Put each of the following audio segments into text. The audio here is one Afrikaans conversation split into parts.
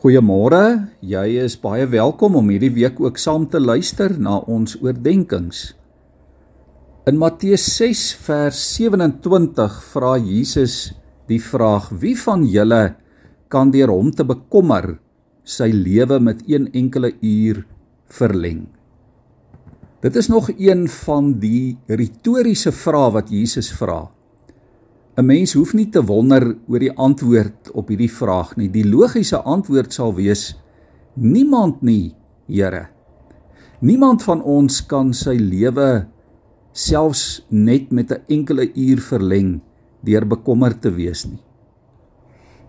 Goeiemôre. Jy is baie welkom om hierdie week ook saam te luister na ons oordeenkings. In Matteus 6 vers 27 vra Jesus die vraag: Wie van julle kan deur hom te bekommer sy lewe met een enkele uur verleng? Dit is nog een van die retoriese vrae wat Jesus vra. 'n Mens hoef nie te wonder oor die antwoord op hierdie vraag nie. Die logiese antwoord sal wees: Niemand nie, Here. Niemand van ons kan sy lewe selfs net met 'n enkele uur verleng deur bekommerd te wees nie.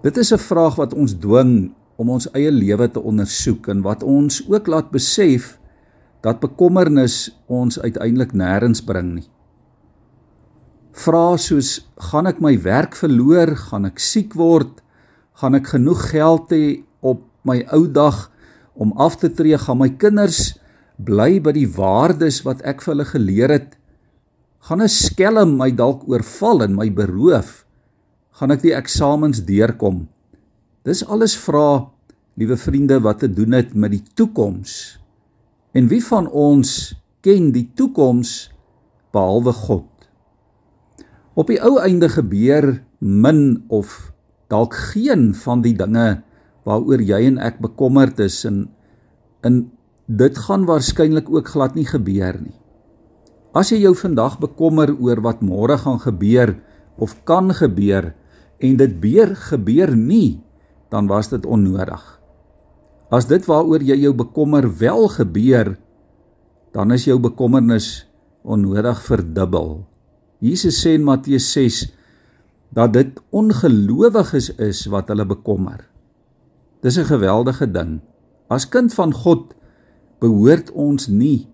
Dit is 'n vraag wat ons dwing om ons eie lewe te ondersoek en wat ons ook laat besef dat bekommernis ons uiteindelik nêrens bring nie. Vra soos gaan ek my werk verloor, gaan ek siek word, gaan ek genoeg geld hê op my ou dag om af te tree, gaan my kinders bly by die waardes wat ek vir hulle geleer het, gaan 'n skelm my dalk oorval en my beroof, gaan ek die eksamens deurkom. Dis alles vra, liewe vriende, wat te doen het met die toekoms. En wie van ons ken die toekoms behalwe God? Op die ou einde gebeur min of dalk geen van die dinge waaroor jy en ek bekommerd is en in dit gaan waarskynlik ook glad nie gebeur nie. As jy jou vandag bekommer oor wat môre gaan gebeur of kan gebeur en dit beer gebeur nie, dan was dit onnodig. As dit waaroor jy jou bekommer wel gebeur, dan is jou bekommernis onnodig verdubbel. Jesus sê in Matteus 6 dat dit ongelowiges is wat hulle bekommer. Dis 'n geweldige ding. As kind van God behoort ons nie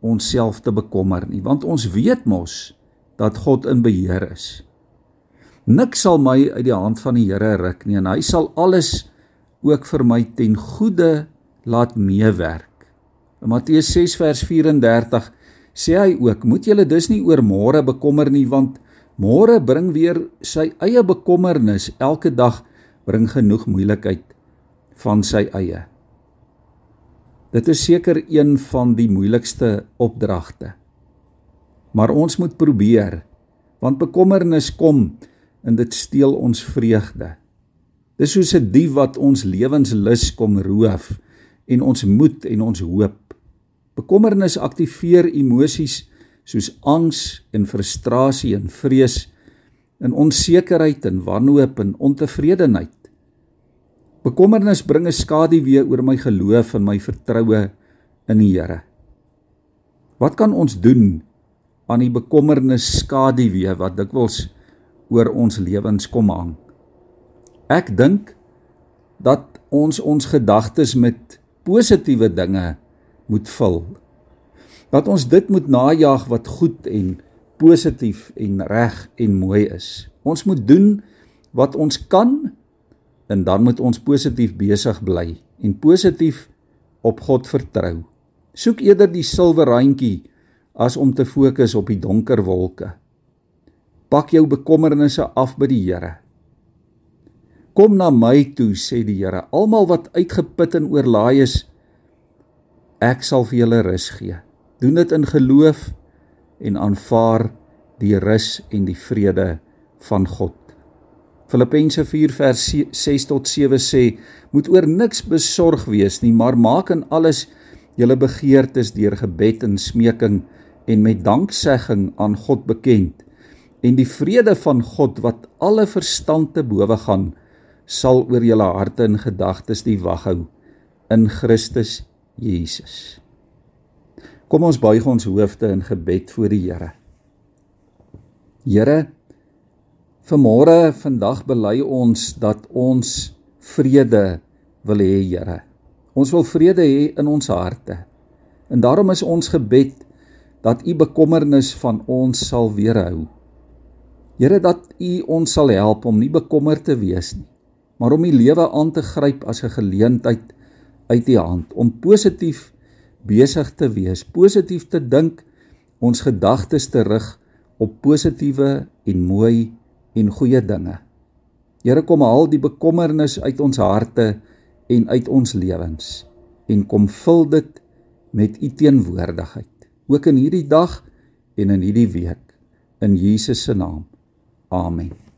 onsself te bekommer nie, want ons weet mos dat God in beheer is. Niks sal my uit die hand van die Here ruk nie en hy sal alles ook vir my ten goeie laat meewerk. In Matteus 6 vers 34 sê hy ook: "Moet julle dus nie oor môre bekommer nie, want môre bring weer sy eie bekommernis. Elke dag bring genoeg moeilikheid van sy eie." Dit is seker een van die moeilikste opdragte. Maar ons moet probeer, want bekommernis kom en dit steel ons vreugde. Dis soos 'n dief wat ons lewenslus kom roof en ons moed en ons hoop. Bekommernis aktiveer emosies soos angs en frustrasie en vrees en onsekerheid en wanhoop en ontevredenheid. Bekommernis bring 'n skaduwee oor my geloof en my vertroue in die Here. Wat kan ons doen aan die bekommernis skaduwee wat dikwels oor ons lewens kom hang? Ek dink dat ons ons gedagtes met positiewe dinge moet vul. Dat ons dit moet najag wat goed en positief en reg en mooi is. Ons moet doen wat ons kan en dan moet ons positief besig bly en positief op God vertrou. Soek eerder die silwer randjie as om te fokus op die donker wolke. Pak jou bekommernisse af by die Here. Kom na my toe sê die Here. Almal wat uitgeput en oorlaai is, Ek sal vir julle rus gee. Doen dit in geloof en aanvaar die rus en die vrede van God. Filippense 4 vers 6 tot 7 sê: Moet oor niks besorg wees nie, maar maak in alles julle begeertes deur gebed en smeking en met danksegging aan God bekend. En die vrede van God wat alle verstand te bowe gaan, sal oor julle harte en gedagtes die wag hou in Christus Jesus. Kom ons buig ons hoofde in gebed voor die Here. Here, vanmôre vandag bely ons dat ons vrede wil hê, Here. Ons wil vrede hê in ons harte. En daarom is ons gebed dat u bekommernis van ons sal weerhou. Here dat u ons sal help om nie bekommerd te wees nie, maar om die lewe aan te gryp as 'n geleentheid uit die hand om positief besig te wees, positief te dink, ons gedagtes te rig op positiewe en mooi en goeie dinge. Here kom haal die bekommernis uit ons harte en uit ons lewens en kom vul dit met u teenwoordigheid ook in hierdie dag en in hierdie week in Jesus se naam. Amen.